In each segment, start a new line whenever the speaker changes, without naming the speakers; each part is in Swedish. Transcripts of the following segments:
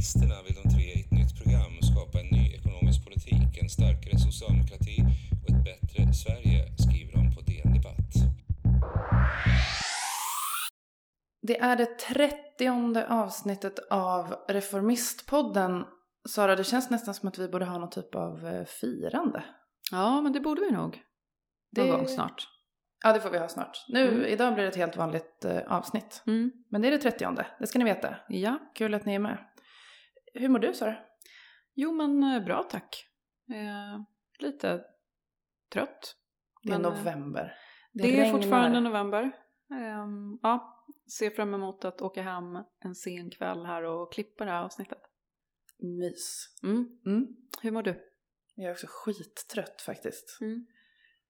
Reformisterna vill de tre i ett nytt program skapa en ny ekonomisk politik, en starkare socialdemokrati och ett bättre Sverige, skriver de på DN Debatt.
Det är det trettionde avsnittet av Reformistpodden. Sara, det känns nästan som att vi borde ha någon typ av eh, firande.
Ja, men det borde vi nog. Någon
Det-
gång snart.
Ja, det får vi ha snart. Nu,
Mm.
idag blir det ett helt vanligt eh, avsnitt.
Mm.
Men det är det trettionde, det ska ni veta.
Ja.
Kul att ni är med. Hur mår du, Sara?
Jo, men eh, bra tack. Eh, lite trött.
Det är
Men, eh,
november.
Det, är
regnar.
fortfarande november. Ehm, ja, ser fram emot att åka hem en sen kväll här och klippa det här avsnittet.
Mys.
Mm.
Mm.
Hur mår du?
Jag är också skittrött faktiskt.
Mm.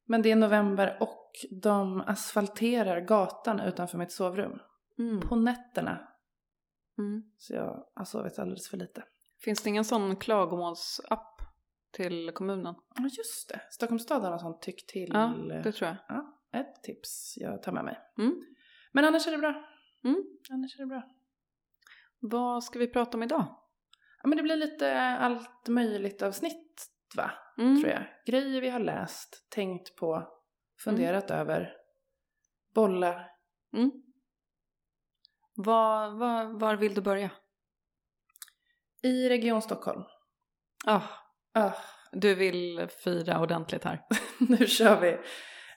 Men det är november och de asfalterar gatan utanför mitt sovrum.
Mm.
På nätterna.
Mm.
Så jag har sovit alldeles för lite.
Finns det ingen sån klagomålsapp till kommunen?
Ja, just det. Stockholms stad har något sånt tyck till.
Ja, det tror jag.
Ja, ett tips jag tar med mig.
Mm.
Men annars är det bra.
Mm.
Annars är det bra.
Vad ska vi prata om idag?
Ja, men det blir lite allt möjligt avsnitt, va?
Mm.
Tror jag. Grejer vi har läst, tänkt på, funderat över, bolla.
Var, var, var vill du börja?
I Region Stockholm.
Ah,
Ah,
du vill fira ordentligt här.
nu kör vi.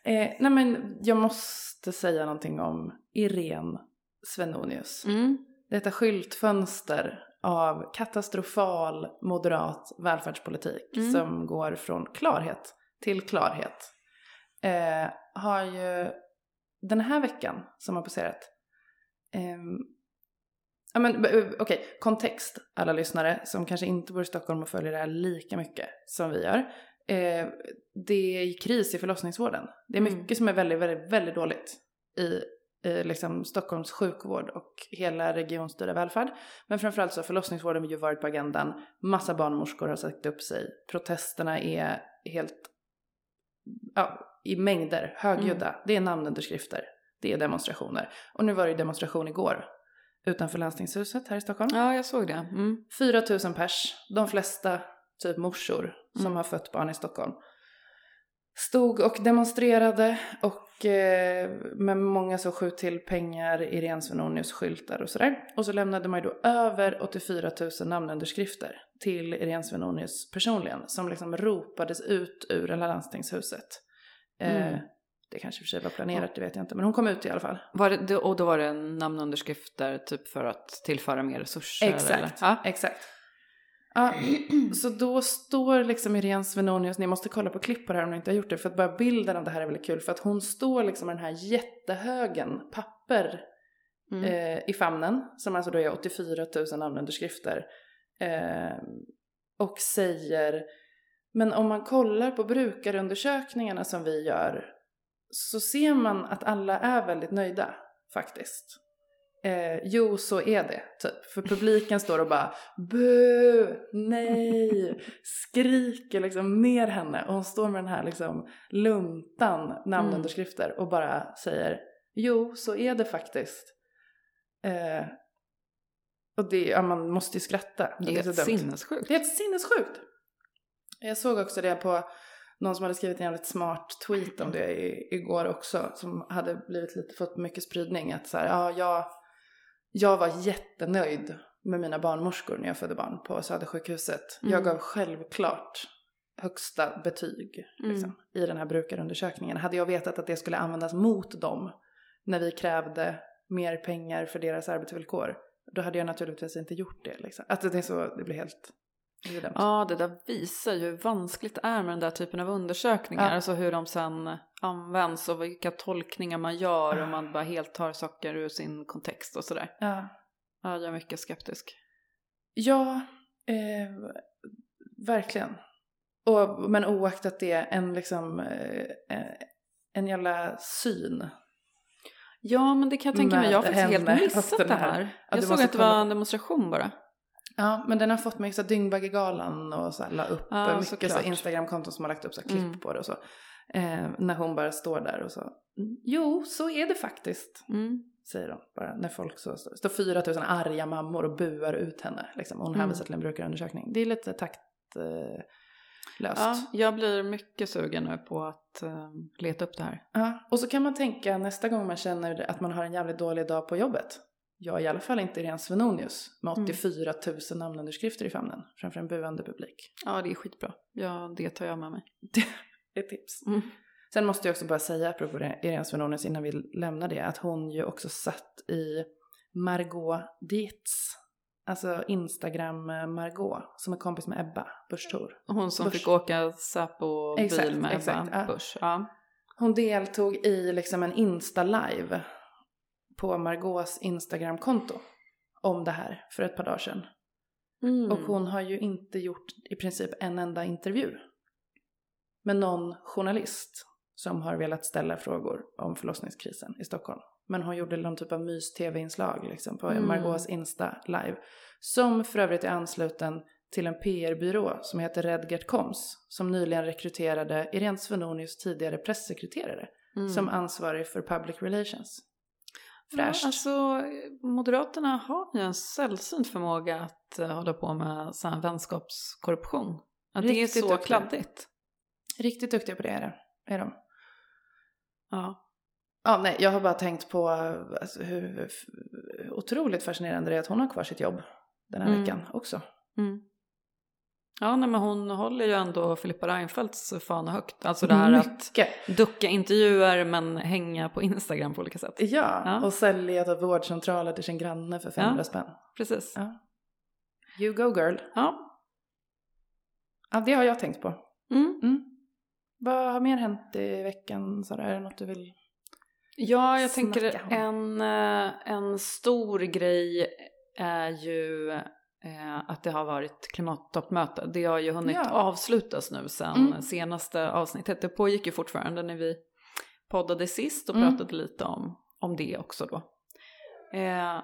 Eh, nej men jag måste säga någonting om Irene Svenonius.
Mm.
Detta skyltfönster av katastrofal moderat välfärdspolitik
Mm.
som går från klarhet till klarhet. Eh, har ju den här veckan som har passerat Ja men okej, kontext alla lyssnare som kanske inte bor i Stockholm och följer det här lika mycket som vi gör. Eh, det är kris i förlossningsvården. Det är
Mm.
mycket som är väldigt, väldigt, väldigt dåligt i eh, liksom Stockholms sjukvård och hela regionstyrda välfärd. Men framförallt så har förlossningsvården ju varit på agendan. Massa barnmorskor har sagt upp sig. Protesterna är helt, ja, i mängder, högljudda. Det är namnunderskrifter. Det är demonstrationer. Och nu var det ju demonstration igår utanför landstingshuset här i Stockholm.
Ja, jag såg det. Mm.
4 000 pers, de flesta typ morsor som
Mm.
har fött barn i Stockholm. Stod och demonstrerade och eh, med många så skjut till pengar, Irene Svenonius skyltar och sådär. Och så lämnade man ju då över 84 000 namnunderskrifter till Irene Svenonius personligen som liksom ropades ut ur hela landstingshuset. Eh,
Mm.
Det kanske för sig var planerat, det vet jag inte, men hon kom ut i alla fall.
Det, och då var det namnunderskrifter typ för att tillföra mer resurser?
Exakt,
Ja.
exakt. Ja, så då står liksom Irene Svenonius, ni måste kolla på klipp på det här om ni inte har gjort det, för att bara bilden av det här är väldigt kul, för att hon står liksom med den här jättehögen papper
Mm.
eh, i famnen, som alltså då är 84 000 namnunderskrifter, eh, och säger, men om man kollar på brukarundersökningarna som vi gör, så ser man att alla är väldigt nöjda, faktiskt. Eh, jo, så är det, typ. För publiken står och bara bu, nej, skriker liksom ner henne. Och hon står med den här liksom luntan namnunderskrifter och bara säger jo, så är det faktiskt. Eh, och det, ja, man måste ju skratta.
Det är
så
helt
dumt.
sinnessjukt.
Det är helt sinnessjukt. Jag såg också det på någon som hade skrivit en jävligt smart tweet om det i, igår också. Som hade blivit lite, fått mycket spridning. Att så här, ja, jag, jag var jättenöjd med mina barnmorskor när jag födde barn på Södersjukhuset. Jag
Mm.
gav självklart högsta betyg liksom, i den här brukarundersökningen. Hade jag vetat att det skulle användas mot dem när vi krävde mer pengar för deras arbetsvillkor, då hade jag naturligtvis inte gjort det. Liksom. Att det är så, det blir helt... Det.
Ja, det där visar ju hur vanskligt det är med den där typen av undersökningar.
Ja.
Alltså hur de sen används och vilka tolkningar man gör och man bara helt tar saker ur sin kontext och sådär.
Ja,
Ja, jag är mycket skeptisk.
ja eh, verkligen. Och, men oaktat det, en liksom... Eh, eh, en jävla syn.
Ja, men det kan jag tänka mig. Jag har faktiskt helt missat det
här.
här.
Ja,
jag såg att det var en demonstration bara.
Ja, men den har fått mig så Dyngbaggegalan och så här, la upp
Ja,
mycket så
såklart.
här Instagramkonton som har lagt upp så här klipp
Mm.
på det och så. Eh, när hon bara står där och så. "Mm, Jo, så är det faktiskt.
Mm.
säger de bara. När folk så, så står 4000 arga mammor och buar ut henne. Liksom. Hon
Mm.
hänvisar till en brukarundersökning. Det är lite taktlöst.
Ja, jag blir mycket sugen nu på att eh, leta upp det här.
Ja, och så kan man tänka nästa gång man känner att man har en jävligt dålig dag på jobbet. Jag är i alla fall inte Irene Svenonius med
Mm.
84 000 namnunderskrifter i famnen framför en buande publik.
Ja, det är skitbra. Ja, det tar jag med mig.
Det är ett tips.
Mm.
Sen måste jag också bara säga, apropå Irene Svenonius innan vi lämnar det, att hon ju också satt i Margot Dietz, alltså Instagram-Margot, som är kompis med Ebba Busch.
Hon som
Bush.
fick åka Säpo-bil med
exakt,
Ebba
ja.
Busch. Ja.
Hon deltog i liksom en Insta-live på Margaux Instagram-konto om det här för ett par dagar sedan.
Mm.
Och hon har ju inte gjort i princip en enda intervju med någon journalist som har velat ställa frågor om förlossningskrisen i Stockholm. Men hon gjorde någon typ av mys-tv-inslag liksom på
Mm.
Margaux Insta-live. Som för övrigt är ansluten till en PR-byrå som heter Redgert Koms. Som nyligen rekryterade Irene Svenonius tidigare pressekreterare
Mm.
som ansvarig för public relations.
Ja,
Fräscht.
alltså, Moderaterna har ju en sällsynt förmåga att uh, hålla på med sån vänskapskorruption. Att det är så
duktiga.
kladdigt.
Riktigt duktiga på det är, det, är de.
Ja.
Ja, nej, jag har bara tänkt på alltså, hur otroligt fascinerande det är att hon har kvar sitt jobb den här
Mm.
veckan också.
Mm. Ja, nej, men hon håller ju ändå Filippa Reinfeldts fana högt. Alltså det här att
Mycket.
ducka intervjuer men hänga på Instagram på olika sätt.
Ja,
Ja.
och sälja till vårdcentraler till sin granne för 500
Ja.
spänn.
Precis.
Ja. You go girl.
Ja.
Ja, det har jag tänkt på.
Mm.
Mm. Vad har mer hänt i veckan? Sara? Är det något du vill?
Ja, jag tänker
om.
en, eh, en stor grej är ju att det har varit klimattoppmöte. Det har ju hunnit
Ja.
avslutas nu sen
Mm.
senaste avsnittet. Det pågick ju fortfarande när vi poddade sist och
Mm.
pratade lite om, om det också då. Eh,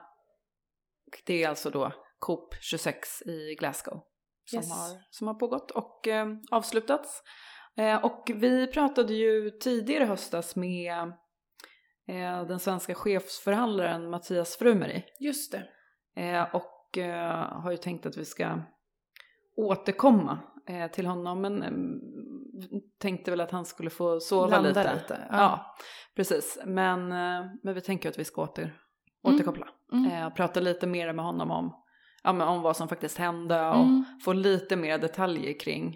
det är alltså då COP 26 i Glasgow som,
Yes.
har, som har pågått och eh, avslutats. Eh, och vi pratade ju tidigare höstas med eh, den svenska chefsförhandlaren Mattias Frumeri.
Just det.
Eh, och eh, har ju tänkt att vi ska återkomma eh, till honom. Men eh, tänkte väl att han skulle få sova
Landa
lite.
lite,
Ja.
ja.
precis. Men, men vi tänker att vi ska åter,
Mm.
återkoppla.
Mm.
Prata lite mer med honom om, ja, men om vad som faktiskt hände och
Mm.
få lite mer detaljer kring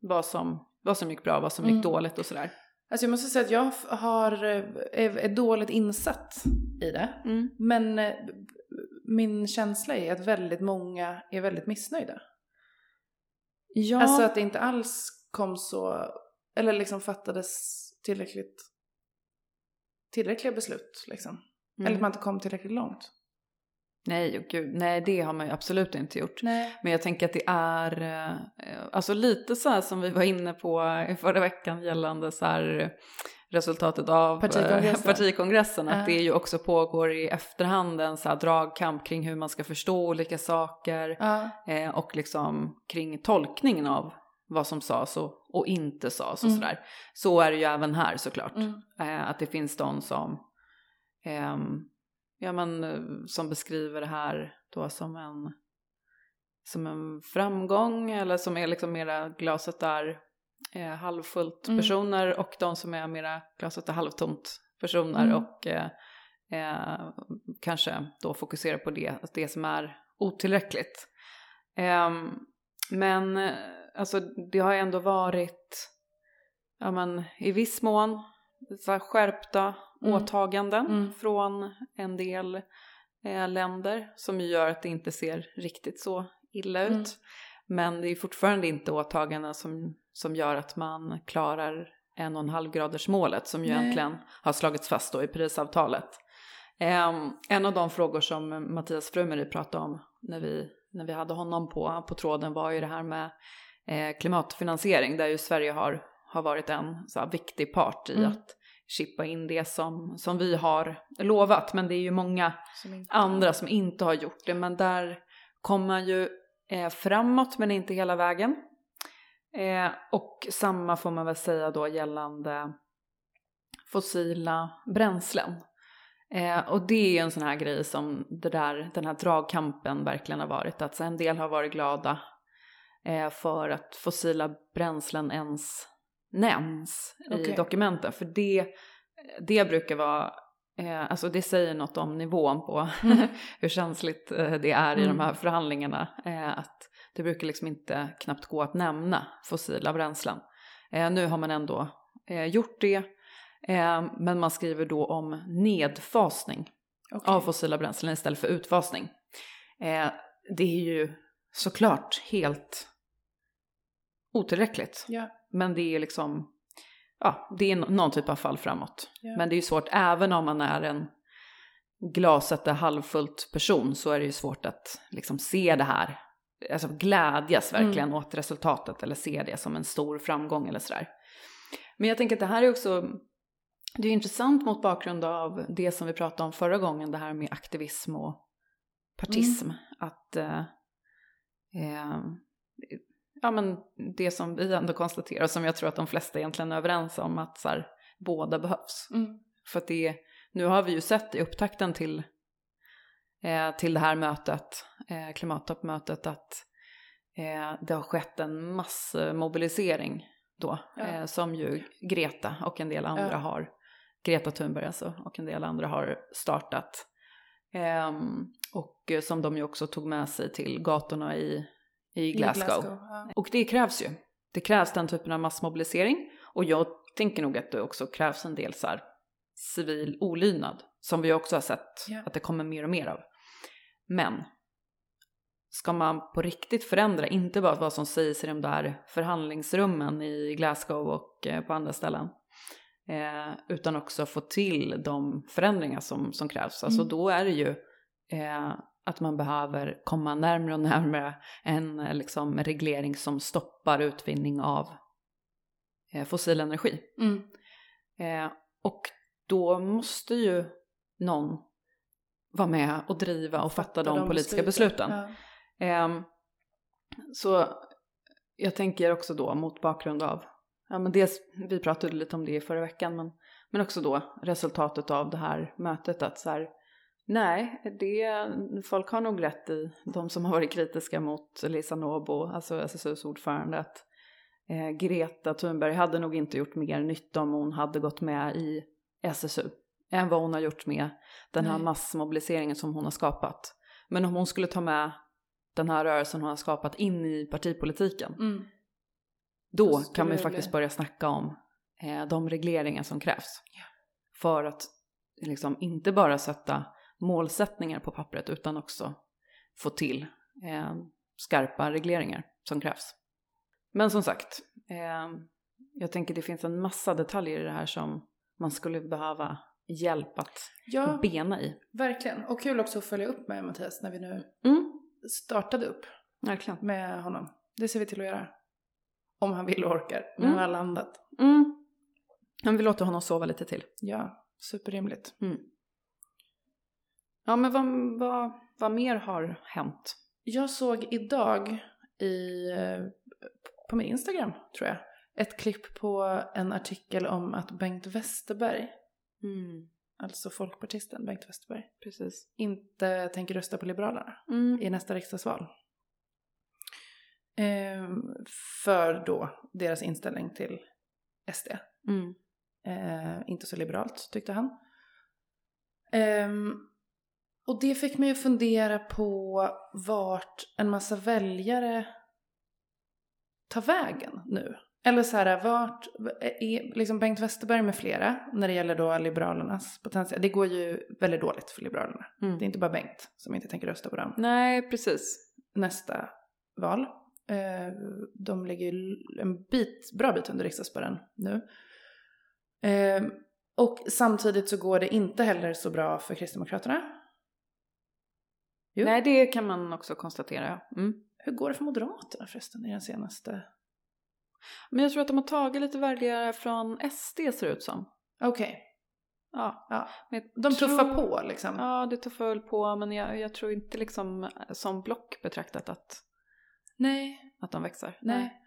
vad som, vad som gick bra, vad som gick
Mm.
dåligt och sådär.
Alltså jag måste säga att jag har, är, är dåligt insatt i det.
Mm.
Men min känsla är att väldigt många är väldigt missnöjda.
Ja,
Alltså att det inte alls kom så, eller liksom fattades tillräckligt, tillräckliga beslut liksom.
mm.
Eller att man inte kom tillräckligt långt.
nej, och gud, nej det har man ju absolut inte gjort.
Nej.
Men jag tänker att det är eh, alltså lite så här som vi var inne på i förra veckan gällande så här resultatet av
Partikongressen.
eh, partikongressen. Att
Ja.
det ju också pågår i efterhand en så här dragkamp kring hur man ska förstå olika saker
Ja.
eh, och liksom kring tolkningen av vad som sades och, och inte sades och
Mm.
sådär. Så är det ju även här såklart.
Mm.
Eh, att det finns de som, ehm, ja, men, eh, som beskriver det här då som en, som en framgång eller som är liksom mera glaset är eh, halvfullt
Mm.
personer och de som är mera glaset är halvtomt personer
Mm.
och eh, eh, kanske då fokuserar på det, det som är otillräckligt. Ehm, men eh, alltså det har ändå varit ja, men, i viss mån så skärpta
Mm.
åtaganden
Mm.
från en del eh, länder som gör att det inte ser riktigt så illa ut.
Mm.
Men det är fortfarande inte åtaganden som, som gör att man klarar en och en halv graders målet som ju
Nej.
egentligen har slagits fast då i Parisavtalet. Ehm, en av de frågor som Mattias Frumeri pratade om när vi, när vi hade honom på, på tråden var ju det här med eh, klimatfinansiering där ju Sverige har, har varit en så viktig part i
Mm.
att chippa in det som, som vi har lovat. Men det är ju många
Som
andra som inte har gjort det. Men där kommer man ju eh, framåt men inte hela vägen. Eh, och samma får man väl säga då gällande fossila bränslen. Eh, och det är en sån här grej som där, den här dragkampen verkligen har varit. Att en del har varit glada eh, för att fossila bränslen ens nämns i dokumenten. För det, det brukar vara, eh, alltså det säger något om nivån på hur känsligt eh, det är i
Mm.
de här förhandlingarna. Eh, att det brukar liksom inte knappt gå att nämna fossila bränslen. Eh, nu har man ändå eh, gjort det. Eh, men man skriver då om nedfasning
Okej.
av fossila bränslen istället för utfasning. Eh, det är ju såklart helt otillräckligt.
Ja.
Men det är liksom, ja, det är nå- någon typ av fall framåt.
Ja.
Men det är ju svårt, även om man är en glaset är halvfullt person så är det ju svårt att liksom se det här, alltså glädjas verkligen åt resultatet eller se det som en stor framgång eller sådär. Men jag tänker att det här är också, det är intressant mot bakgrund av det som vi pratade om förra gången, det här med aktivism och partism. Att eh, eh, ja, men det som vi ändå konstaterar, som jag tror att de flesta egentligen är överens om, att så här, båda behövs.
Mm.
För att det, nu har vi ju sett i upptakten till, eh, till det här mötet, eh, klimattoppmötet, att eh, det har skett en massmobilisering då,
Ja.
eh, som ju Greta och en del andra
Ja.
har, Greta Thunberg alltså, och en del andra har startat. Ehm, och eh, som de ju också tog med sig till gatorna i, i Glasgow.
ja.
Och det krävs ju. Det krävs den typen av massmobilisering. Och jag tänker nog att det också krävs en del så här civil olydnad. Som vi också har sett
Ja.
att det kommer mer och mer av. Men ska man på riktigt förändra, inte bara vad som sägs i de där förhandlingsrummen i Glasgow och eh, på andra ställen. Eh, utan också få till de förändringar som, som krävs. Alltså
Mm.
då är det ju eh, att man behöver komma närmare och närmare en eh, liksom, reglering som stoppar utvinning av eh, fossil energi.
Mm.
Eh, och då måste ju någon vara med och driva och fatta, de, politiska besluten.
Ja.
Ehm, så jag tänker också då mot bakgrund av, ja men dels, vi pratade lite om det i förra veckan, men, men också då resultatet av det här mötet att så här, nej, det, folk har nog rätt i, de som har varit kritiska mot Lisa Nobo, alltså SSUs ordförande, att eh, Greta Thunberg hade nog inte gjort mer nytta om hon hade gått med i SSU än vad hon har gjort med den här
Nej.
massmobiliseringen som hon har skapat. Men om hon skulle ta med den här rörelsen har skapat in i partipolitiken,
Mm.
då kan
det
faktiskt börja snacka om eh, de regleringar som krävs. För att liksom inte bara sätta målsättningar på pappret utan också få till eh, skarpa regleringar som krävs. Men som sagt, eh, jag tänker det finns en massa detaljer i det här som man skulle behöva hjälp att
Ja,
bena i.
verkligen. Och kul också att följa upp med Mattias när vi nu
Mm,
startade upp
verkligen.
med honom. Det ser vi till att göra. Om han vill och orkar. När
Mm.
han har landat.
Mm. Men vi låter honom sova lite till.
Ja, superrimligt.
Ja, men vad, vad, vad mer har hänt?
Jag såg idag i, på min Instagram, tror jag, ett klipp på en artikel om att Bengt Westerberg,
Mm,
alltså folkpartisten Bengt Westerberg,
precis.
inte tänker rösta på Liberalerna
Mm.
i nästa riksdagsval. Ehm, för då deras inställning till SD.
Mm.
Eh, inte så liberalt tyckte han. Ehm, och det fick mig att fundera på vart en massa väljare tar vägen nu. Eller så här, vart är liksom Bengt Westerberg med flera när det gäller då Liberalernas potential. Det går ju väldigt dåligt för Liberalerna.
Mm.
Det är inte bara Bengt som inte tänker rösta på dem
Nej, precis.
nästa val. Eh, de ligger ju en bit, bra bit under riksdagsspärren nu. Eh, och samtidigt så går det inte heller så bra för Kristdemokraterna. Jo.
Nej, det kan man också konstatera. Mm.
Hur går det för Moderaterna förresten i den senaste?
Men jag tror att de har tagit lite väljare från SD ser det ut som.
Okej,
Ja,
ja.
men jag
De
tror-
tuffar på liksom.
Ja, det tuffar väl på, men jag, jag tror inte liksom som block betraktat att,
Nej,
att de växer.
nej.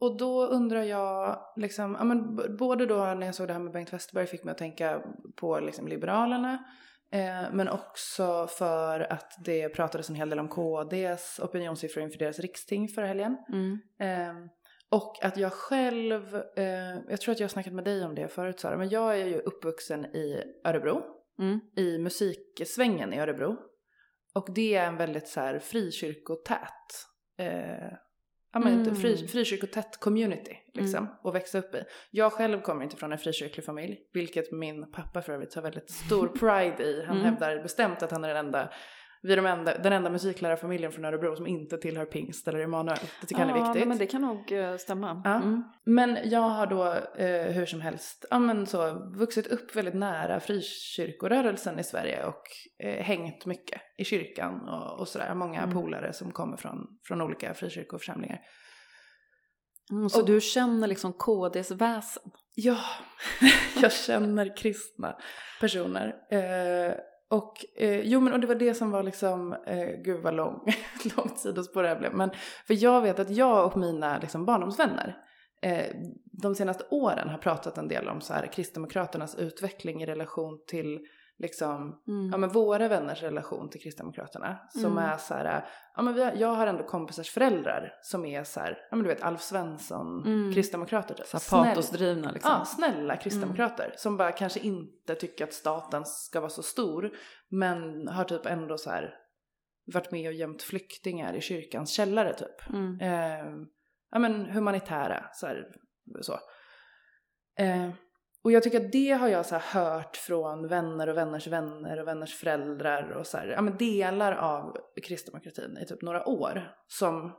Och då undrar jag, liksom, ja, men både då när jag såg det här med Bengt Westerberg fick mig att tänka på liksom Liberalerna. Eh, men också för att det pratades en hel del om KDs opinionssiffror inför deras riksting förra helgen.
Mm.
Eh, och att jag själv, eh, jag tror att jag har snackat med dig om det förut Sara, men jag är ju uppvuxen i Örebro,
Mm.
i musiksvängen i Örebro. Och det är en väldigt så här frikyrkotät, eh, ja men
Mm.
fri, frikyrkotät community liksom, att växa upp i. Jag själv kommer inte från en frikyrklig familj, vilket min pappa för övrigt har väldigt stor pride i. Han
Mm.
hävdar bestämt att han är den enda vi är de enda, den enda musiklärarfamiljen från Örebro som inte tillhör pingst eller Emanuel. Det tycker han är viktigt.
Ja, men det kan nog eh, stämma.
Ja.
Mm.
Men jag har då eh, hur som helst ja, men så, vuxit upp väldigt nära frikyrkorörelsen i Sverige och eh, hängt mycket i kyrkan och, och sådär. Många
Mm.
polare som kommer från, från olika frikyrkoförsamlingar.
Mm, så
Och-
du känner liksom KDs väsen?
Ja, jag känner kristna personer. Eh, och eh, jo men och det var det som var liksom, eh, gud vad lång, långt sidospår det här blev. Men för jag vet att jag och mina liksom, barndomsvänner eh, de senaste åren har pratat en del om så här, Kristdemokraternas utveckling i relation till liksom,
Mm.
ja, men våra vänners relation till Kristdemokraterna. Som
Mm.
är så här, ja, men har, jag har ändå kompisars föräldrar som är så här, ja men du vet Alf Svensson,
Mm.
kristdemokrater. typ.
Patosdrivna liksom?
Ja, snälla kristdemokrater som bara kanske inte tycker att staten ska vara så stor men har typ ändå så här varit med och gömt flyktingar i kyrkans källare typ.
Mm.
Eh, ja men humanitära så här, så. Eh, och jag tycker att det har jag så hört från vänner och vänners vänner och vänners föräldrar och så här, ja men delar av kristdemokratin i typ några år som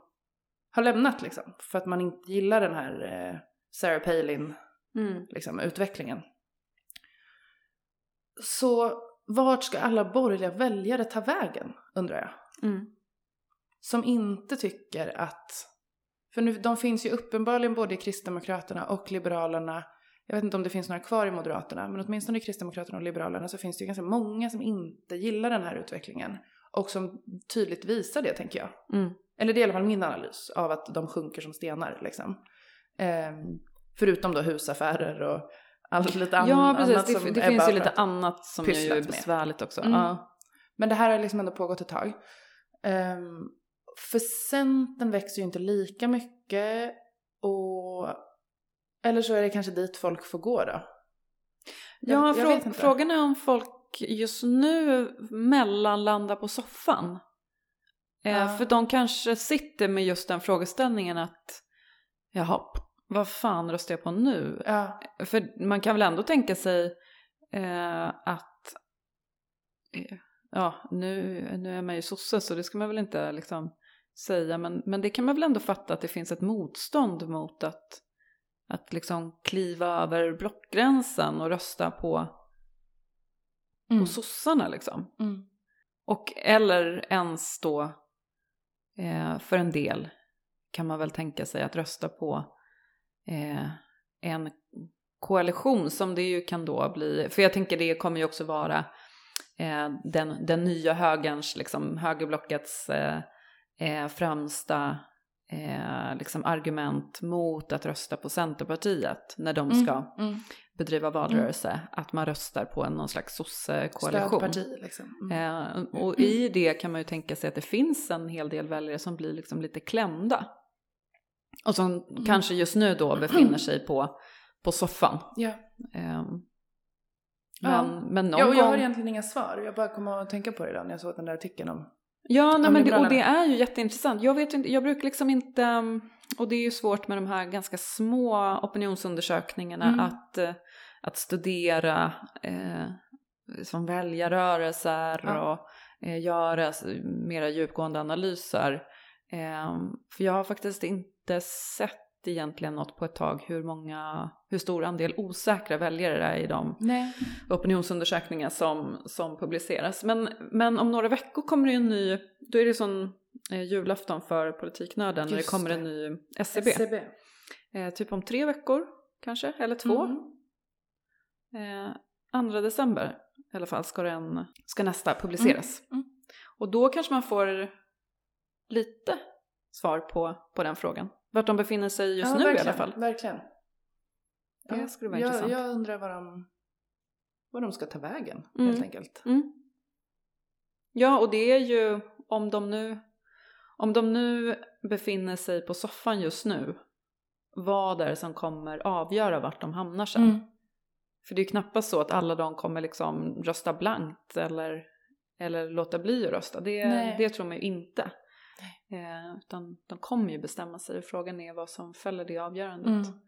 har lämnat liksom för att man inte gillar den här eh, Sarah Palin
Mm.
liksom, utvecklingen. Så vart ska alla borgerliga väljare ta vägen, undrar jag?
Mm.
Som inte tycker att... För nu, de finns ju uppenbarligen både i Kristdemokraterna och Liberalerna. Jag vet inte om det finns några kvar i Moderaterna, men åtminstone i Kristdemokraterna och Liberalerna så finns det ju ganska många som inte gillar den här utvecklingen. Och som tydligt visar det, tänker jag.
Mm.
Eller det är i alla fall min analys av att de sjunker som stenar liksom. Ehm, förutom då husaffärer och allt lite an-
Ja, precis.
annat
Det,
som
det
Ebba
finns ju lite annat som är
med.
besvärligt också.
Mm.
Ja.
Men det här har liksom ändå pågått ett tag. Ehm, för Centern växer ju inte lika mycket och... Eller så är det kanske dit folk får gå då.
Ja,
jag
frå- frågan är om folk just nu mellanlandar på soffan. Eh,
Ja.
För de kanske sitter med just den frågeställningen att jaha, vad fan röstar jag på nu?
Ja,
För man kan väl ändå tänka sig eh, att eh, ja, nu, nu är man ju sosse så det ska man väl inte liksom säga men, men det kan man väl ändå fatta att det finns ett motstånd mot att, att liksom kliva över blockgränsen och rösta på,
mm.
på sossarna liksom.
Mm.
Och eller ens då eh, för en del kan man väl tänka sig att rösta på eh, en koalition som det ju kan då bli. För jag tänker det kommer ju också vara eh, den, den nya högerns, liksom högerblockets eh, eh, främsta eh, liksom argument mot att rösta på Centerpartiet när de ska
Mm.
bedriva valrörelse. Att man röstar på en, någon slags sosse-koalition.
Stödparti liksom. Mm.
Eh, och i det kan man ju tänka sig att det finns en hel del väljare som blir liksom lite klämda. Och som
Mm.
kanske just nu då befinner sig på, på soffan.
Ja.
Eh,
Ja.
men, men någon
ja, och jag har egentligen inga svar. Jag bara kom att tänka på det idag när jag såg den där artikeln om...
Ja, nej, men det, och det är ju jätteintressant. Jag, vet inte, jag brukar liksom inte, um, och det är ju svårt med de här ganska små opinionsundersökningarna
Mm.
att, eh, att studera eh, som väljarrörelser
Ja.
och eh, göra mera djupgående analyser. Eh, för jag har faktiskt inte sett egentligen något på ett tag hur många, hur stor andel osäkra väljare det är i de
Nej.
opinionsundersökningar som, som publiceras. Men, men om några veckor kommer det en ny, då är det sån eh, julafton för politiknörden när det kommer en ny SCB.
SCB.
Eh, typ om tre veckor kanske, eller två.
Mm.
Eh, 2 december i alla fall ska, den, ska nästa publiceras.
Mm, mm.
Och då kanske man får lite svar på, på den frågan. Vart de befinner sig just
ja,
nu
verkligen,
i alla fall.
Verkligen.
Det skulle vara
jag,
intressant.
Jag undrar vad de, vad de ska ta vägen
Mm.
helt enkelt.
Mm. Ja, och det är ju om de nu om de nu befinner sig på soffan just nu, vad är det som kommer avgöra vart de hamnar sen?
Mm.
För det är ju knappast så att alla de kommer liksom rösta blankt eller, eller låta bli att rösta. Det,
Nej.
det tror man ju inte. Eh, utan de kommer ju bestämma sig. Frågan är vad som fäller det avgörandet.
Mm.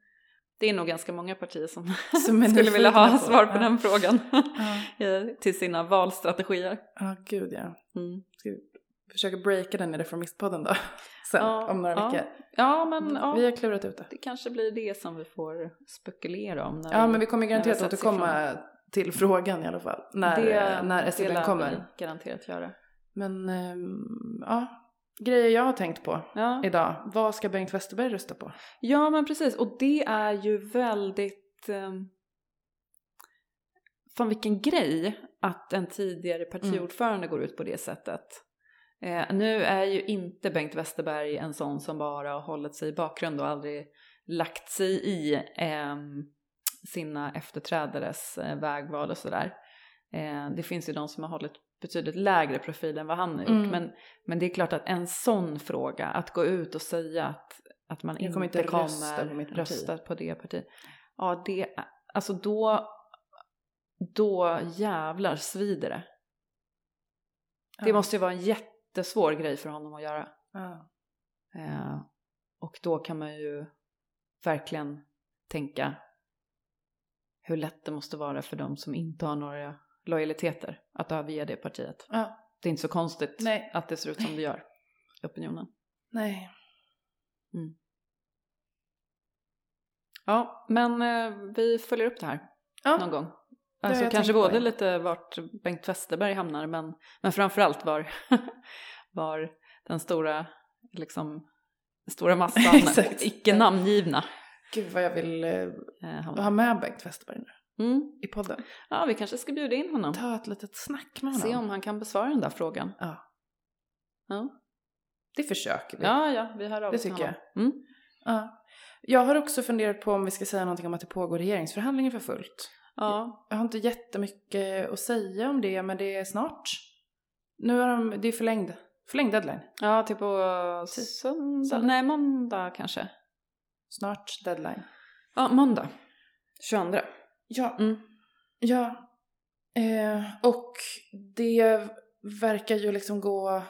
Det är nog ganska många partier som,
Som
skulle vilja ha
på-
svar på
ja.
den frågan
Ja.
eh, till sina valstrategier.
Ja, gud ja.
Mm.
Ska vi försöka breaka den i Reformistpodden då? Sen,
Ja,
om några
ja.
veckor.
Ja, men ja,
Vi har klurat ut det.
det kanske blir det som vi får spekulera om. När
Ja, men vi kommer garanterat
vi
återkomma till frågan i alla fall. När,
det,
när
det
SCB kommer.
vi garanterat göra.
Men ehm, ja, grejer jag har tänkt på
Ja.
idag. Vad ska Bengt Westerberg rösta på?
ja, men precis. Och det är ju väldigt... Eh, fan vilken grej att en tidigare partiordförande går ut på det sättet. Eh, nu är ju inte Bengt Westerberg en sån som bara har hållit sig i bakgrund och aldrig lagt sig i ehm, sina efterträdares eh, vägval och sådär. Eh, det finns ju de som har hållit betydligt lägre profil än vad han har gjort.
Mm.
Men, men det är klart att en sån fråga, att gå ut och säga att, att man
Jag
inte
kommer inte rösta på mitt parti.
rösta på det partiet. Ja, det, alltså då, då jävlar svider det. Det
Ja.
måste ju vara en jättesvår grej för honom att göra.
Ja.
Eh, och då kan man ju verkligen tänka hur lätt det måste vara för de som inte har några lojaliteter att överge det partiet.
Ja.
Det är inte så konstigt
Nej.
att det ser ut som det gör i opinionen.
Nej.
Ja, men eh, vi följer upp det här
Ja.
någon gång. Alltså kanske både lite vart Bengt Westerberg hamnar men, men framförallt var, var den stora, liksom, stora massan icke namngivna
Gud vad jag vill eh,
eh,
ha med Bengt Westerberg nu
Mm.
i podden.
Ja, vi kanske ska bjuda in honom.
Ta ett litet snack med honom.
Se om han kan besvara den där frågan.
Ja,
Ja,
det försöker vi.
ja, ja vi hör av
Det tycker
honom. Mm.
Ja. Jag har också funderat på om vi ska säga någonting om att det pågår regeringsförhandlingar för fullt.
Ja,
Jag har inte jättemycket att säga om det, men det är snart. Nu har de, det är förlängd, förlängd deadline.
ja, till på söndag. nej måndag kanske.
Snart deadline.
Ja, måndag. 22.
Ja,
Mm.
ja. Eh, och det verkar ju liksom gå,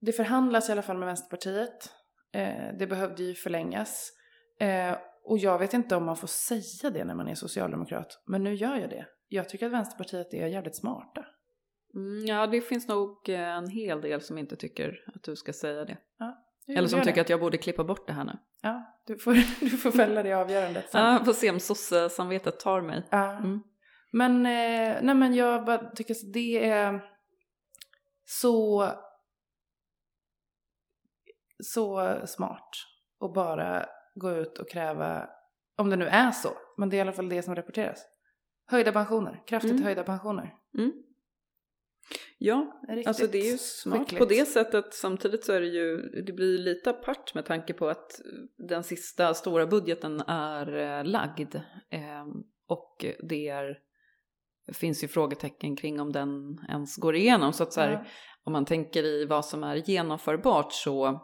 det förhandlas i alla fall med Vänsterpartiet. Eh, det behövde ju förlängas. Eh, och jag vet inte om man får säga det när man är socialdemokrat, men nu gör jag det. Jag tycker att Vänsterpartiet är jävligt smarta.
Mm, ja, det finns nog en hel del som inte tycker att du ska säga det.
Jag
Eller som
det.
tycker att jag borde klippa bort det här nu.
Ja, du får, du får fälla det avgörandet sen.
Ja, får se om sosse-samvetet tar mig.
Ja.
Mm.
Men, eh, nej men jag bara tycker att det är så, så smart att bara gå ut och kräva, om det nu är så, men det är i alla fall det som rapporteras. Höjda pensioner, kraftigt
Mm.
höjda pensioner.
Mm. Ja,
Riktigt
alltså det är ju smart
skickligt.
på det sättet. Samtidigt så är det ju, det blir lite apart med tanke på att den sista stora budgeten är eh, lagd. Eh, och det är, finns ju frågetecken kring om den ens går igenom. Så att så här,
Ja.
om man tänker i vad som är genomförbart så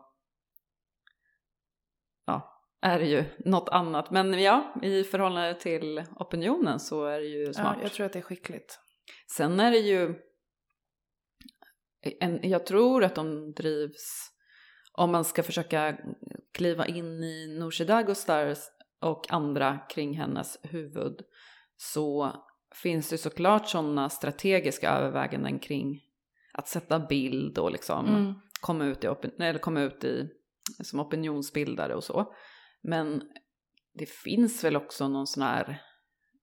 ja, är det ju något annat. Men ja, i förhållande till opinionen så är det ju smart.
Ja, jag tror att det är skickligt.
Sen är det ju, en, jag tror att de drivs, om man ska försöka kliva in i Nooshi Dadgostars och andra kring hennes huvud så finns det såklart sådana strategiska överväganden kring att sätta bild och liksom
Mm.
komma ut, i, eller komma ut i, som opinionsbildare och så. Men det finns väl också någon sån här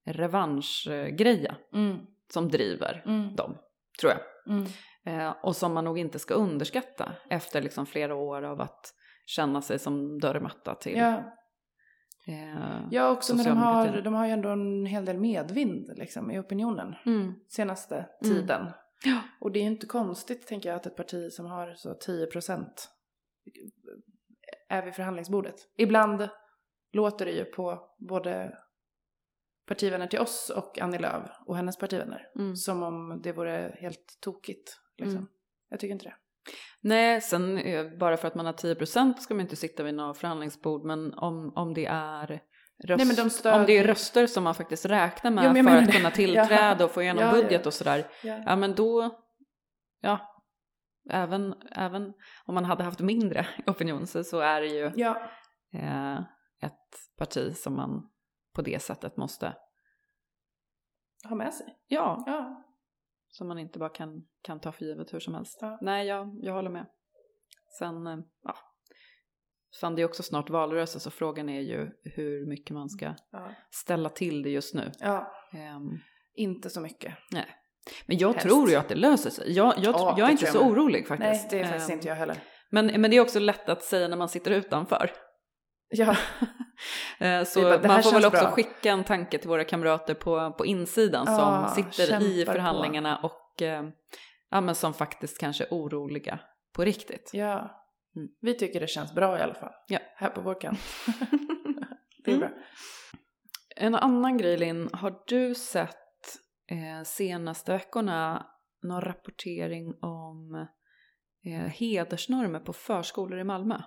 revanschgreja
Mm.
som driver
Mm.
dem, tror jag.
Mm.
Eh, och som man nog inte ska underskatta efter liksom flera år av att känna sig som dörrmatta till.
Ja,
Eh,
ja också när de har, de har ju ändå en hel del medvind liksom, i opinionen.
mm.
senaste
Mm.
tiden.
Ja.
Och det är inte konstigt, tänker jag, att ett parti som har så 10 procent är vid förhandlingsbordet. Ibland låter det ju på både partivänner till oss och Annie Lööf och hennes partivänner
Mm.
som om det vore helt tokigt. Liksom.
Mm.
Jag tycker inte det.
Nej, sen eh, bara för att man har 10% ska man inte sitta vid något förhandlingsbord, men om, om det är röst,
Nej, de stöd-
om det är röster som man faktiskt räknar med
Jo,
för att
det.
kunna tillträda och få igenom
Ja, ja.
budget och sådär,
Ja.
ja men då, ja, även, även om man hade haft mindre opinion så, så är det ju
Ja.
eh, ett parti som man på det sättet måste,
Ha med sig.
ja,
Ja.
som man inte bara kan, kan ta för givet hur som helst.
Ja.
Nej, jag, jag håller med. Sen, eh, ja, fan det är också snart valrörelse så frågan är ju hur mycket man ska
Ja.
ställa till det just nu.
ja.
Ehm,
Inte så mycket.
men jag
Helst.
tror ju att det löser sig. Jag, jag,
Ja,
jag är inte
tror
så
jag med.
orolig faktiskt.
Nej, det är faktiskt
Ehm,
inte jag heller.
Men, men det är också lätt att säga när man sitter utanför.
Ja.
Eh, Så
bara,
man får väl också
bra.
skicka en tanke till våra kamrater på, på insidan som
Ja,
sitter i
kämpar på.
förhandlingarna och eh, ja, men som faktiskt kanske är oroliga på riktigt.
Ja.
Mm.
Vi tycker det känns bra i alla fall.
Ja.
Här på vår kant. Det är
Mm.
bra.
En annan grej Linn, har du sett eh, senaste veckorna någon rapportering om eh, hedersnormer på förskolor i Malmö?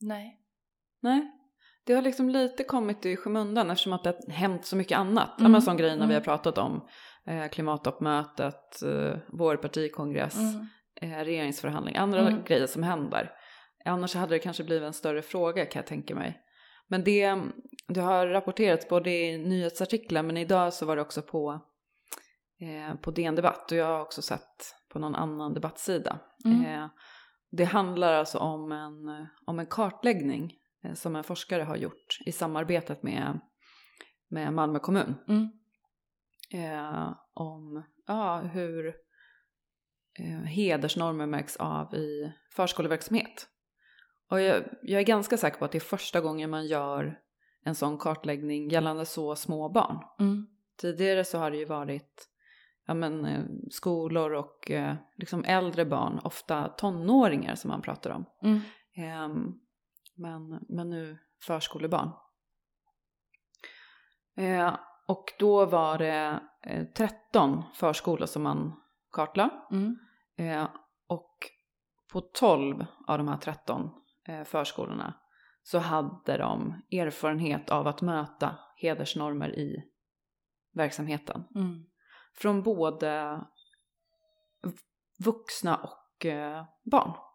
Nej.
Nej, det har liksom lite kommit i skymundan eftersom att det har hänt så mycket annat. Mm.
Mm,
Men som grejerna vi har
mm.
pratat om. Eh, klimattoppmötet, eh, vår partikongress,
Mm.
eh, regeringsförhandling, andra
Mm.
grejer som händer. Annars hade det kanske blivit en större fråga kan jag tänka mig. Men det, det har rapporterats både i nyhetsartiklar men idag så var det också på, eh, på DN Debatt och jag har också sett på någon annan debattsida.
Mm.
Eh, det handlar alltså om en, om en kartläggning som en forskare har gjort i samarbetet med, med Malmö kommun.
Mm.
Eh, om ja, hur eh, hedersnormer märks av i förskoleverksamhet. Och jag, jag är ganska säker på att det är första gången man gör en sån kartläggning gällande så små barn.
Mm.
Tidigare så har det ju varit ja, men, eh, skolor och eh, liksom äldre barn, ofta tonåringar som man pratar om.
Mm.
Men, men nu förskolebarn. Eh, och då var det eh, 13 förskolor som man kartlade.
Mm.
Eh, och på 12 av de här 13 eh, förskolorna så hade de erfarenhet av att möta hedersnormer i verksamheten.
Mm.
Från både vuxna och eh, barn.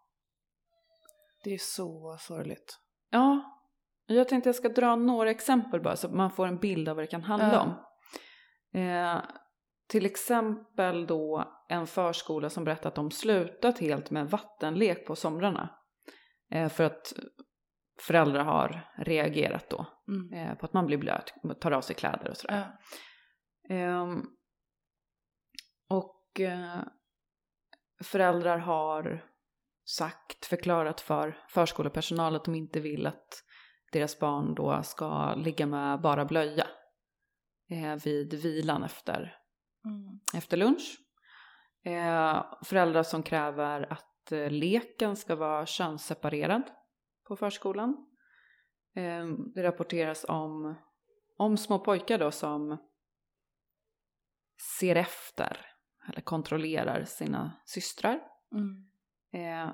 Det är så sorgligt.
Ja, jag tänkte jag ska dra några exempel bara så att man får en bild av vad det kan handla
Ja.
om. Eh, till exempel då en förskola som berättat att de slutat helt med vattenlek på somrarna. Eh, för att föräldrar har reagerat då
Mm.
eh, på att man blir blöt, tar av sig kläder och sådär.
Ja.
Ehm, och eh, föräldrar har sagt, förklarat för förskolepersonal att de inte vill att deras barn då ska ligga med bara blöja eh, vid vilan efter,
Mm.
efter lunch. Eh, föräldrar som kräver att eh, leken ska vara könsseparerad på förskolan. Det rapporteras om, om små pojkar då som ser efter eller kontrollerar sina systrar.
Mm.
Eh,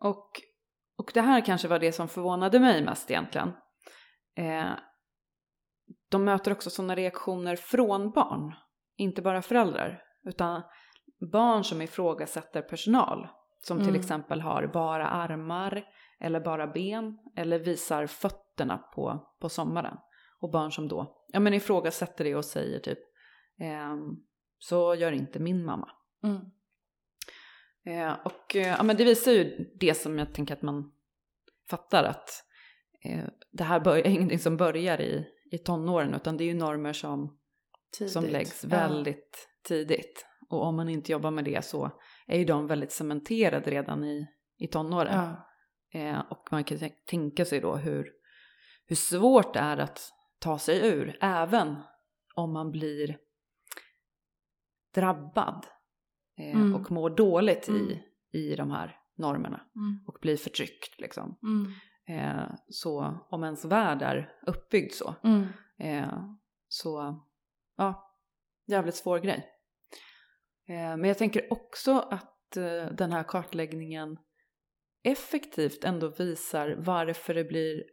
och, och det här kanske var det som förvånade mig mest egentligen. Eh, de möter också sådana reaktioner från barn, inte bara föräldrar, utan barn som ifrågasätter personal. Som till
Mm.
exempel har bara armar eller bara ben eller visar fötterna på, på sommaren. Och barn som då ja, men ifrågasätter det och säger typ ehm, så gör inte min mamma.
Mm.
Eh, och eh, ja, men det visar ju det som jag tänker att man fattar att eh, det här bör, är ingenting som börjar i, i tonåren utan det är ju normer som, som läggs
Ja.
väldigt tidigt. Och om man inte jobbar med det så är ju de väldigt cementerade redan i, i tonåren.
Ja.
Eh, och man kan tän- tänka sig då hur, hur svårt det är att ta sig ur även om man blir drabbad eh,
Mm.
och mår dåligt
Mm.
i, i de här normerna
Mm.
och blir förtryckt liksom.
Mm.
Eh, så om ens värld är uppbyggd så, eh, så ja, jävligt svår grej. Eh, men jag tänker också att att eh, den här kartläggningen effektivt ändå visar varför det blir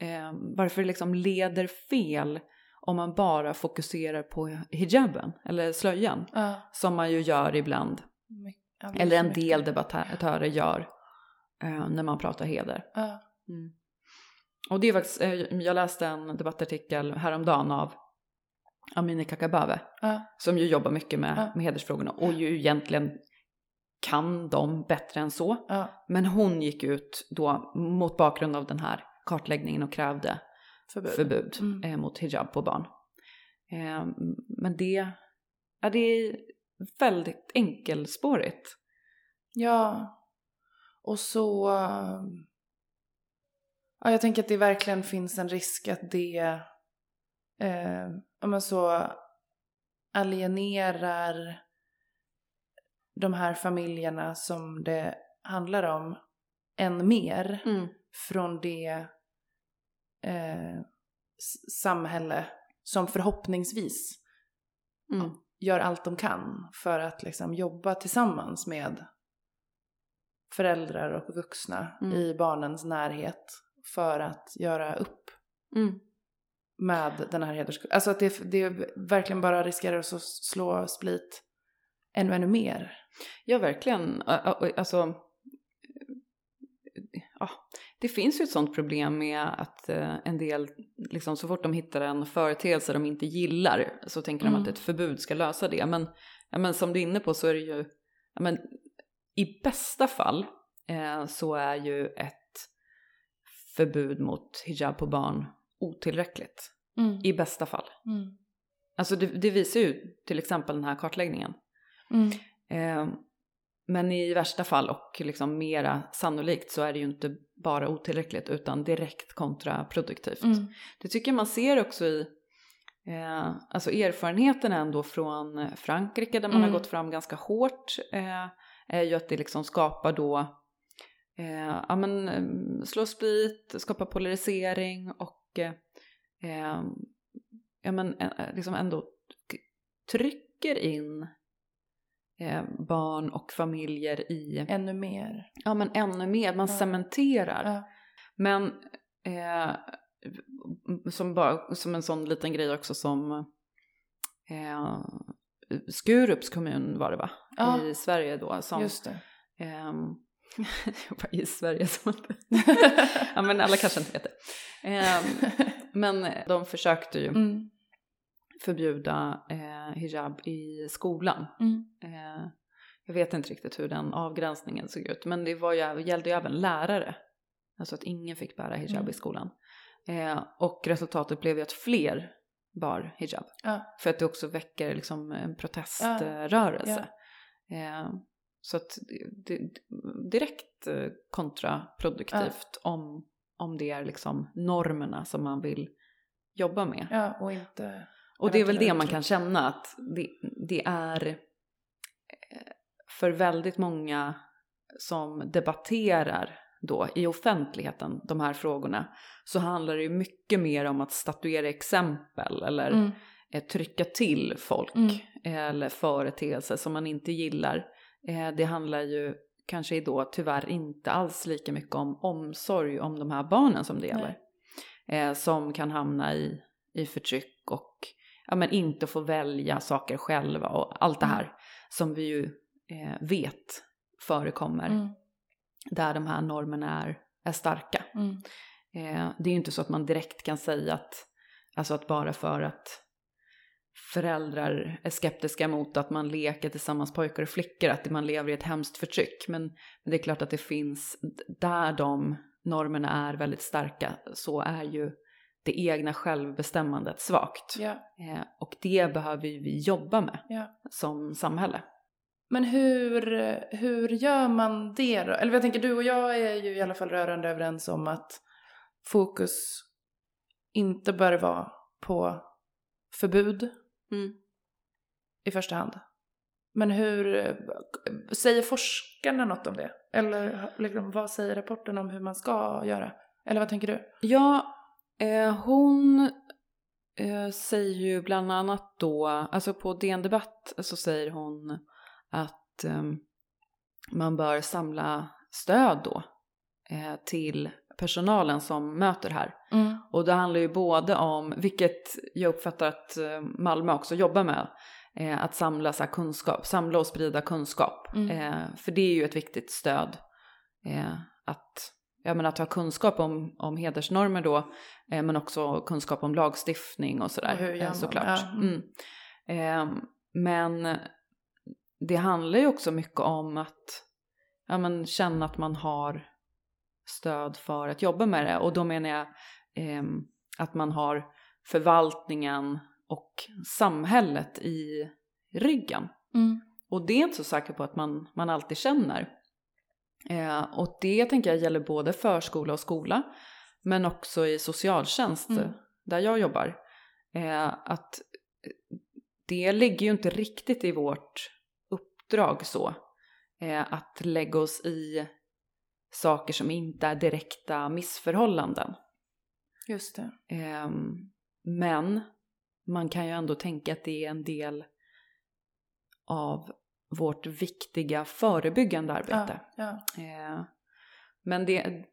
eh, varför det liksom leder fel om man bara fokuserar på hijaben eller slöjan
Ja.
som man ju gör ibland
My-
eller en del debattörer gör eh, när man pratar heder.
Ja.
Mm. Och det är faktiskt, eh, jag läste en debattartikel häromdagen av Amineh Kakabaveh
Ja.
som ju jobbar mycket med, med hedersfrågorna och ju egentligen kan dem bättre än så. Men hon gick ut då mot bakgrund av den här kartläggningen och krävde
Förbud.
förbud
Mm.
eh, mot hijab på barn. Eh, men det, ja, det är väldigt enkelspårigt.
Ja. Och så... Ja, jag tänker att det verkligen finns en risk att det eh, ja, men så alienerar de här familjerna som det handlar om än mer från det eh, samhälle som förhoppningsvis
Mm.
gör allt de kan för att liksom jobba tillsammans med föräldrar och vuxna
Mm.
i barnens närhet för att göra upp
Mm.
med den här hederskulturen. Alltså att det, det verkligen bara riskerar att slå split ännu, ännu mer.
Ja, verkligen. Alltså, ja, det finns ju ett sånt problem med att eh, en del, liksom, så fort de hittar en företeelse de inte gillar så tänker de
Mm.
att ett förbud ska lösa det. Men, ja, men som du är inne på så är det ju, ja, men, i bästa fall eh, så är ju ett förbud mot hijab på barn otillräckligt. I bästa fall.
Mm.
Alltså det, det visar ju till exempel den här kartläggningen.
Mm.
Eh, men i värsta fall och liksom mera sannolikt så är det ju inte bara otillräckligt utan direkt kontraproduktivt.
Mm.
Det tycker man ser också i eh, alltså erfarenheten ändå från Frankrike där man
Mm.
har gått fram ganska hårt eh, är ju att det liksom skapar då eh, ja, men, eh, slå split, skapa polarisering och eh, eh, ja, men, eh, liksom ändå trycker in eh, barn och familjer i
Ännu mer.
ja, men ännu mer, man
Ja.
cementerar.
Ja.
Men eh, som, bara, som en sån liten grej också som eh, Skurups kommun var det va?
Ja.
I Sverige då. Som,
Just det.
ehm, jag bara i Sverige som ja men alla kanske inte vet det. Ehm, men de försökte ju
Mm.
Förbjuda eh, hijab i skolan.
Mm.
Eh, jag vet inte riktigt hur den avgränsningen såg ut, men det var ju, gällde ju även lärare. Alltså att ingen fick bära hijab
Mm.
i skolan. Eh, och resultatet blev ju att fler bar hijab.
Ja.
För att det också väcker liksom en proteströrelse. Eh, så att det, det, direkt eh, kontraproduktivt om, om det är liksom normerna som man vill jobba med.
ja, och inte...
Och det är väl det man kan känna att det, det är eh, för väldigt många som debatterar då i offentligheten de här frågorna så handlar det ju mycket mer om att statuera exempel eller
Mm.
eh, trycka till folk
Mm.
eller företeelser som man inte gillar. Eh, det handlar ju kanske då tyvärr inte alls lika mycket om omsorg om de här barnen som det gäller. Eh, som kan hamna i, i förtryck och ja, men inte få välja saker själva och allt det
Mm.
här som vi ju eh, vet förekommer
Mm.
där de här normerna är, är starka.
Mm.
Eh, det är ju inte så att man direkt kan säga att, alltså att bara för att föräldrar är skeptiska mot att man leker tillsammans pojkar och flickor, att man lever i ett hemskt förtryck. Men, men det är klart att det finns, där de normerna är väldigt starka, så är ju det egna självbestämmandet svagt.
Ja.
Eh, och det behöver vi jobba med
Ja.
som samhälle.
Men hur, hur gör man det då? Eller jag tänker, du och jag är ju i alla fall rörande överens om att fokus inte bör vara på förbud i första hand. Men hur, säger forskarna något om det? Eller liksom, vad säger rapporten om hur man ska göra? Eller vad tänker du?
Ja, eh, hon eh, säger ju bland annat då, alltså på DN Debatt så säger hon att ehm, man bör samla stöd då eh, till personalen som möter här.
Mm.
Och det handlar ju både om, vilket jag uppfattar att eh, Malmö också jobbar med, eh, att samla så kunskap, samla och sprida kunskap.
Mm.
Eh, för det är ju ett viktigt stöd. Eh, att, ja, men att ha kunskap om, om hedersnormer då, eh, men också kunskap om lagstiftning och sådär. Eh, såklart.
Mm.
Eh, men det handlar ju också mycket om att ja, men känna att man har stöd för att jobba med det. Och då menar jag ehm, att man har förvaltningen och samhället i ryggen.
Mm.
Och det är inte så säker på att man, man alltid känner. Eh, och det tänker jag gäller både förskola och skola, men också i socialtjänst
Mm.
där jag jobbar. Eh, att det ligger ju inte riktigt i vårt uppdrag så. Eh, att lägga oss i saker som inte är direkta missförhållanden.
Just det.
Ehm, men man kan ju ändå tänka att det är en del av vårt viktiga förebyggande arbete.
Ja, ja.
Eh, men det,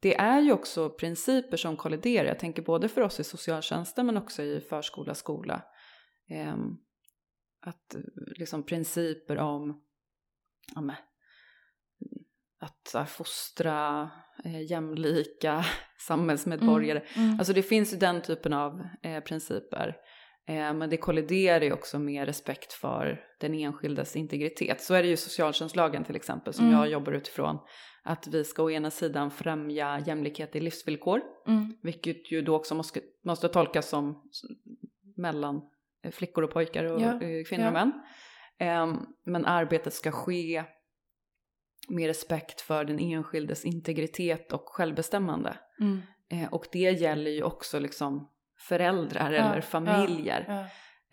det är ju också principer som kolliderar. Jag tänker både för oss i socialtjänsten men också i förskola, skola. Eh, att liksom principer om ja, men, att här, fostra eh, jämlika samhällsmedborgare.
Mm.
Alltså det finns ju den typen av eh, principer. Eh, men det kolliderar ju också med respekt för den enskildes integritet. Så är det ju socialtjänstlagen till exempel som
Mm.
jag jobbar utifrån. Att vi ska å ena sidan främja jämlikhet i livsvillkor.
Mm.
Vilket ju då också måste, måste tolkas som mellan eh, flickor och pojkar och
Ja,
eh, kvinnor
ja.
och män. Ehm, men arbetet ska ske med respekt för den enskildes integritet och självbestämmande.
Mm.
Och det gäller ju också liksom föräldrar
Ja,
eller familjer.
Ja.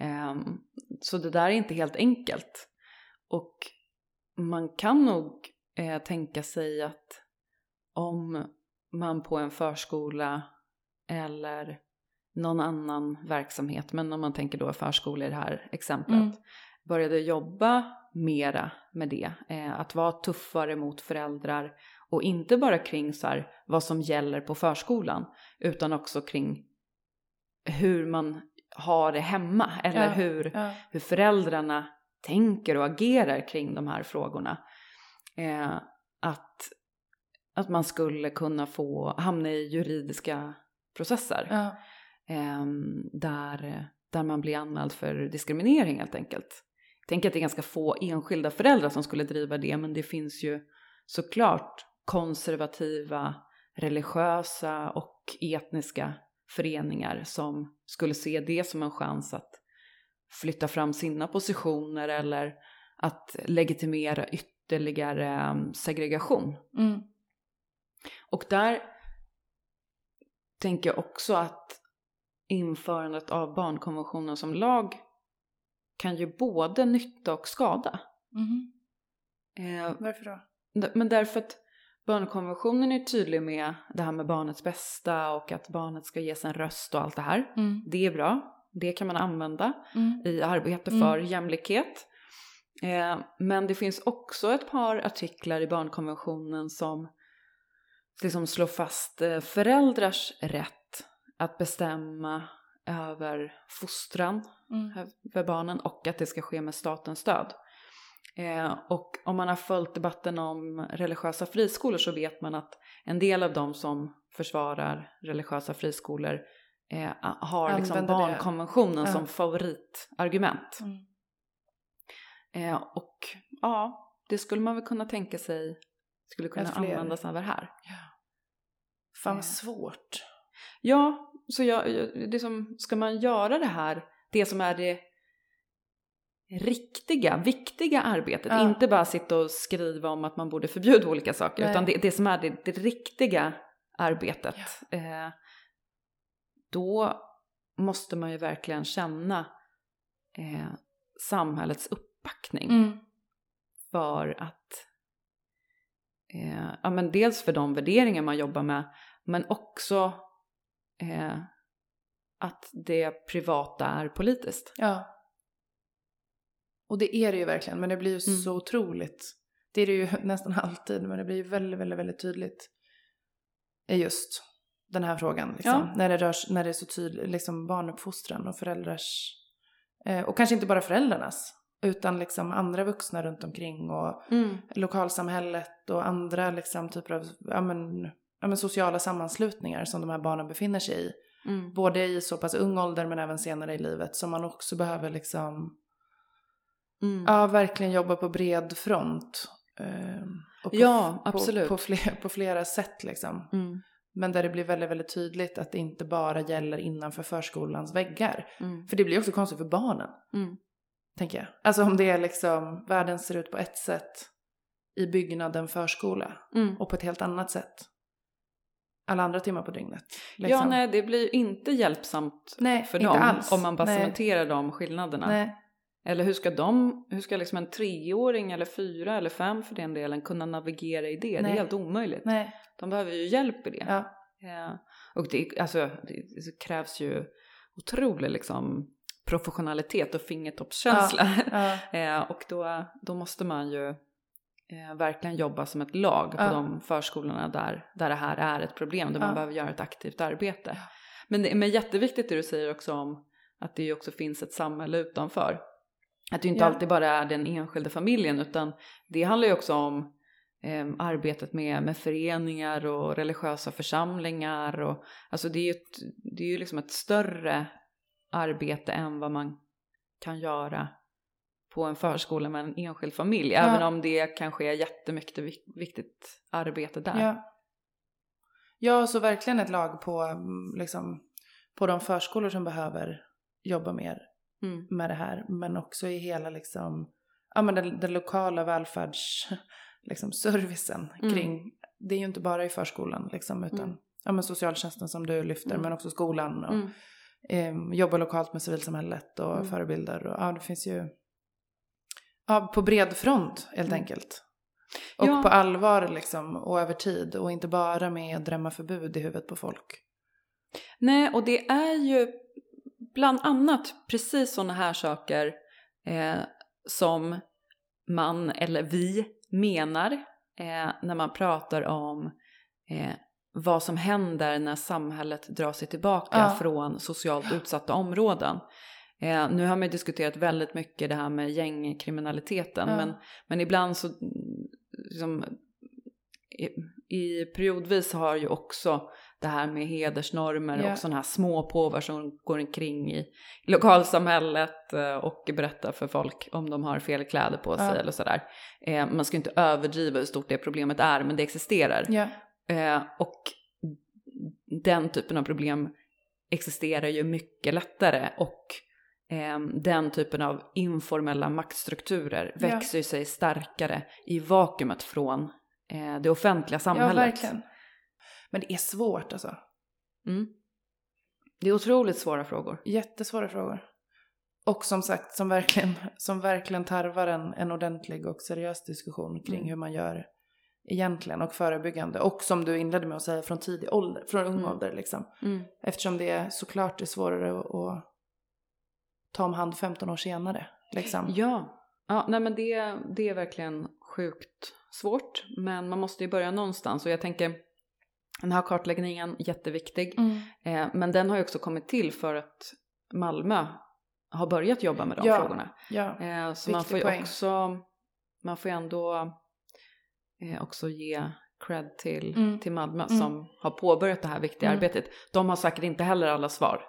Ehm, så det där är inte helt enkelt. Och man kan nog eh, tänka sig att om man på en förskola eller någon annan verksamhet, men om man tänker då förskola i det här exemplet,
Mm.
började jobba mera med det. Eh, att vara tuffare mot föräldrar och inte bara kring så här, vad som gäller på förskolan utan också kring hur man har det hemma eller
Ja,
hur,
Ja.
hur föräldrarna tänker och agerar kring de här frågorna. Eh, att, att man skulle kunna få hamna i juridiska processer
Ja.
eh, där, där man blir anmäld för diskriminering helt enkelt. Tänker att det är ganska få enskilda föräldrar som skulle driva det men det finns ju såklart konservativa, religiösa och etniska föreningar som skulle se det som en chans att flytta fram sina positioner eller att legitimera ytterligare eh, segregation.
Mm.
Och där tänker jag också att införandet av barnkonventionen som lag kan ju både nytta och skada.
Mhm.
Eh,
Varför då?
men därför att barnkonventionen är tydlig med det här med barnets bästa och att barnet ska ges en röst och allt det här.
Mm.
Det är bra, det kan man använda
Mm.
i arbete
Mm.
för jämlikhet. Eh, men det finns också ett par artiklar i barnkonventionen som liksom slår fast eh, föräldrars rätt att bestämma över fostran
Mm.
för barnen och att det ska ske med statens stöd. Eh, och om man har följt debatten om religiösa friskolor så vet man att en del av dem som försvarar religiösa friskolor eh, har liksom
Använder det.
barnkonventionen
Ja.
som favoritargument.
Mm.
Eh, och ja, det skulle man väl kunna tänka sig skulle kunna användas över här.
Fan
Eh.
svårt.
Ja, så jag- det som, ska man göra det här, det som är det riktiga, viktiga arbetet,
Ja.
inte bara sitta och skriva om att man borde förbjuda olika saker,
Nej.
utan det, det som är det, det riktiga arbetet, eh, då måste man ju verkligen känna eh, samhällets uppbackning
Mm.
för att eh, ja, men dels för de värderingar man jobbar med men också eh, att det privata är politiskt.
Ja. Och det är det ju verkligen, men det blir ju
Mm.
så otroligt det är det ju nästan alltid, men det blir ju väldigt, väldigt, väldigt tydligt i just den här frågan. Liksom.
Ja.
När, det rörs, när det är så tydligt, liksom barnuppfostran och föräldrars, eh, och kanske inte bara föräldrarnas, utan liksom andra vuxna runt omkring och
Mm.
lokalsamhället och andra liksom typer av ja, men, ja, men sociala sammanslutningar som de här barnen befinner sig i.
Mm.
Både i så pass ung ålder men även senare i livet som man också behöver liksom,
Mm.
ja verkligen jobba på bred front. Eh, och på,
Ja,
på,
absolut.
På, fler, på flera sätt liksom.
Mm.
Men där det blir väldigt, väldigt tydligt att det inte bara gäller innanför förskolans väggar.
Mm.
För det blir också konstigt för barnen,
Mm.
tänker jag. Alltså om det är liksom, världen ser ut på ett sätt i byggnaden förskola
Mm.
och på ett helt annat sätt alla andra timmar på dygnet.
Ja,
liksom.
nej, det blir inte hjälpsamt
Nej,
för dem
alls.
om man bara
Nej.
cementerar de skillnaderna.
Nej.
Eller hur ska de, hur ska liksom en treåring eller fyra eller fem för den delen kunna navigera i det? Det
Nej.
är helt omöjligt.
Nej.
De behöver ju hjälp i det.
Ja.
Eh, och det, alltså, det, det krävs ju otrolig liksom professionalitet och fingertoppskänsla.
Ja.
eh, och då, då måste man ju eh, verkligen jobba som ett lag på
Ja.
de förskolorna där, där det här är ett problem, där man
Ja.
behöver göra ett aktivt arbete. Men det men jätteviktigt det du säger också om att det också finns ett samhälle utanför. Att det inte
Ja.
alltid bara är den enskilda familjen utan det handlar ju också om eh, arbetet med, med föreningar och religiösa församlingar. Och, alltså det är ju, ett, det är ju liksom ett större arbete än vad man kan göra på en förskola med en enskild familj.
Ja.
Även om det kanske är jättemycket vik- viktigt arbete där.
Ja. ja, så verkligen ett lag på, mm, liksom, på de förskolor som behöver jobba mer
Mm.
med det här. Men också i hela liksom, ja, men den, den lokala välfärds, liksom, servicen
Mm.
kring, det är ju inte bara i förskolan liksom, utan
Mm.
ja, men socialtjänsten som du lyfter,
Mm.
men också skolan och
Mm.
eh, jobba lokalt med civilsamhället och
Mm.
förebilder. Och, ja, det finns ju ja, på bred front helt
Mm.
enkelt. Och
Ja.
på allvar liksom och över tid och inte bara med drämma förbud i huvudet på folk.
Nej, och det är ju bland annat precis sådana här saker eh, som man eller vi menar eh, när man pratar om eh, vad som händer när samhället drar sig tillbaka
Ja.
från socialt utsatta områden. Eh, nu har man diskuterat väldigt mycket det här med gängkriminaliteten
Ja.
men, men ibland så liksom, i, i periodvis har ju också det här med hedersnormer
Ja.
och sådana här små påvar som går omkring i lokalsamhället eh, och berättar för folk om de har fel kläder på sig
Ja.
eller sådär. Eh, man ska inte överdriva hur stort det problemet är men det existerar.
Ja,
Eh, och den typen av problem existerar ju mycket lättare och eh, den typen av informella maktstrukturer
Ja.
växer sig starkare i vakuumet från eh, det offentliga
ja
samhället.
verkligen. Men det är svårt alltså.
Mm. Det är otroligt svåra frågor.
Jättesvåra frågor. Och som sagt, som verkligen, som verkligen tarvar en, en ordentlig och seriös diskussion kring
Mm.
hur man gör egentligen och förebyggande. Och som du inledde med att säga, från tidig ålder, från ung
Mm.
ålder liksom.
Mm.
Eftersom det är såklart är svårare att, att ta om hand 15 år senare. Liksom.
Ja, ja nej men det, det är verkligen sjukt svårt. Men man måste ju börja någonstans och jag tänker den här kartläggningen jätteviktig.
Mm.
Eh, men den har ju också kommit till för att Malmö har börjat jobba med de
Ja.
frågorna.
Ja,
Eh, så man får ju
poäng.
också, man får ändå eh, också ge cred till,
Mm.
till Malmö
Mm.
som har påbörjat det här viktiga
Mm.
arbetet. De har säkert inte heller alla svar,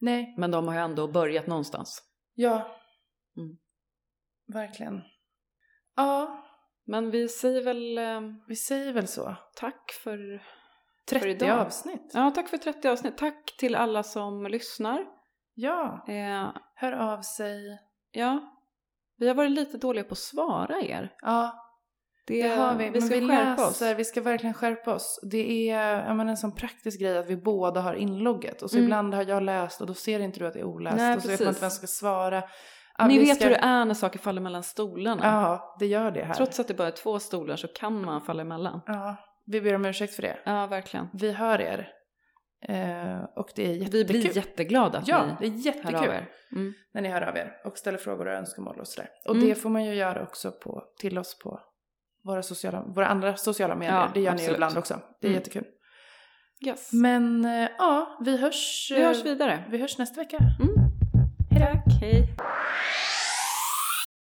nej,
men de har ju ändå börjat någonstans.
ja.
Mm.
Verkligen. Ja,
Men vi säger väl eh,
vi säger väl så.
tack för
30
idag.
avsnitt.
Ja, tack för 30 avsnitt. Tack till alla som lyssnar.
Ja,
Eh,
hör av sig.
ja, vi har varit lite dåliga på att svara er.
Ja,
Det,
det har vi.
Vi
Men
ska
vi
skärpa
läser,
oss.
vi ska verkligen skärpa oss. Det är menar, en sån praktisk grej att vi båda har inlogget. Och så
Mm.
ibland har jag läst och då ser inte du att det är oläst.
Nej,
och så vet man inte
precis.
vem som ska svara. Ja,
Ni vet
ska...
hur det är när saker faller mellan stolarna.
Ja, det gör det här.
Trots att det bara är två stolar så kan man falla emellan.
Ja, vi ber om ursäkt för det.
Ja, verkligen.
Vi hör er. Eh, och det är jättekul.
Vi blir jätteglada att
Ja, det
ni
är
hör av
jättekul
er. Mm.
när ni hör av er och ställer frågor och önskemål och sådär. Och
Mm.
det får man ju göra också på, till oss på våra, sociala, våra andra sociala medier.
Ja,
det gör ni
absolut.
ju ibland också. Det är
Mm.
jättekul.
Yes.
Men eh, ja, vi hörs,
Vi hörs
eh,
vidare.
vi hörs nästa vecka.
Mm. Tack, hej.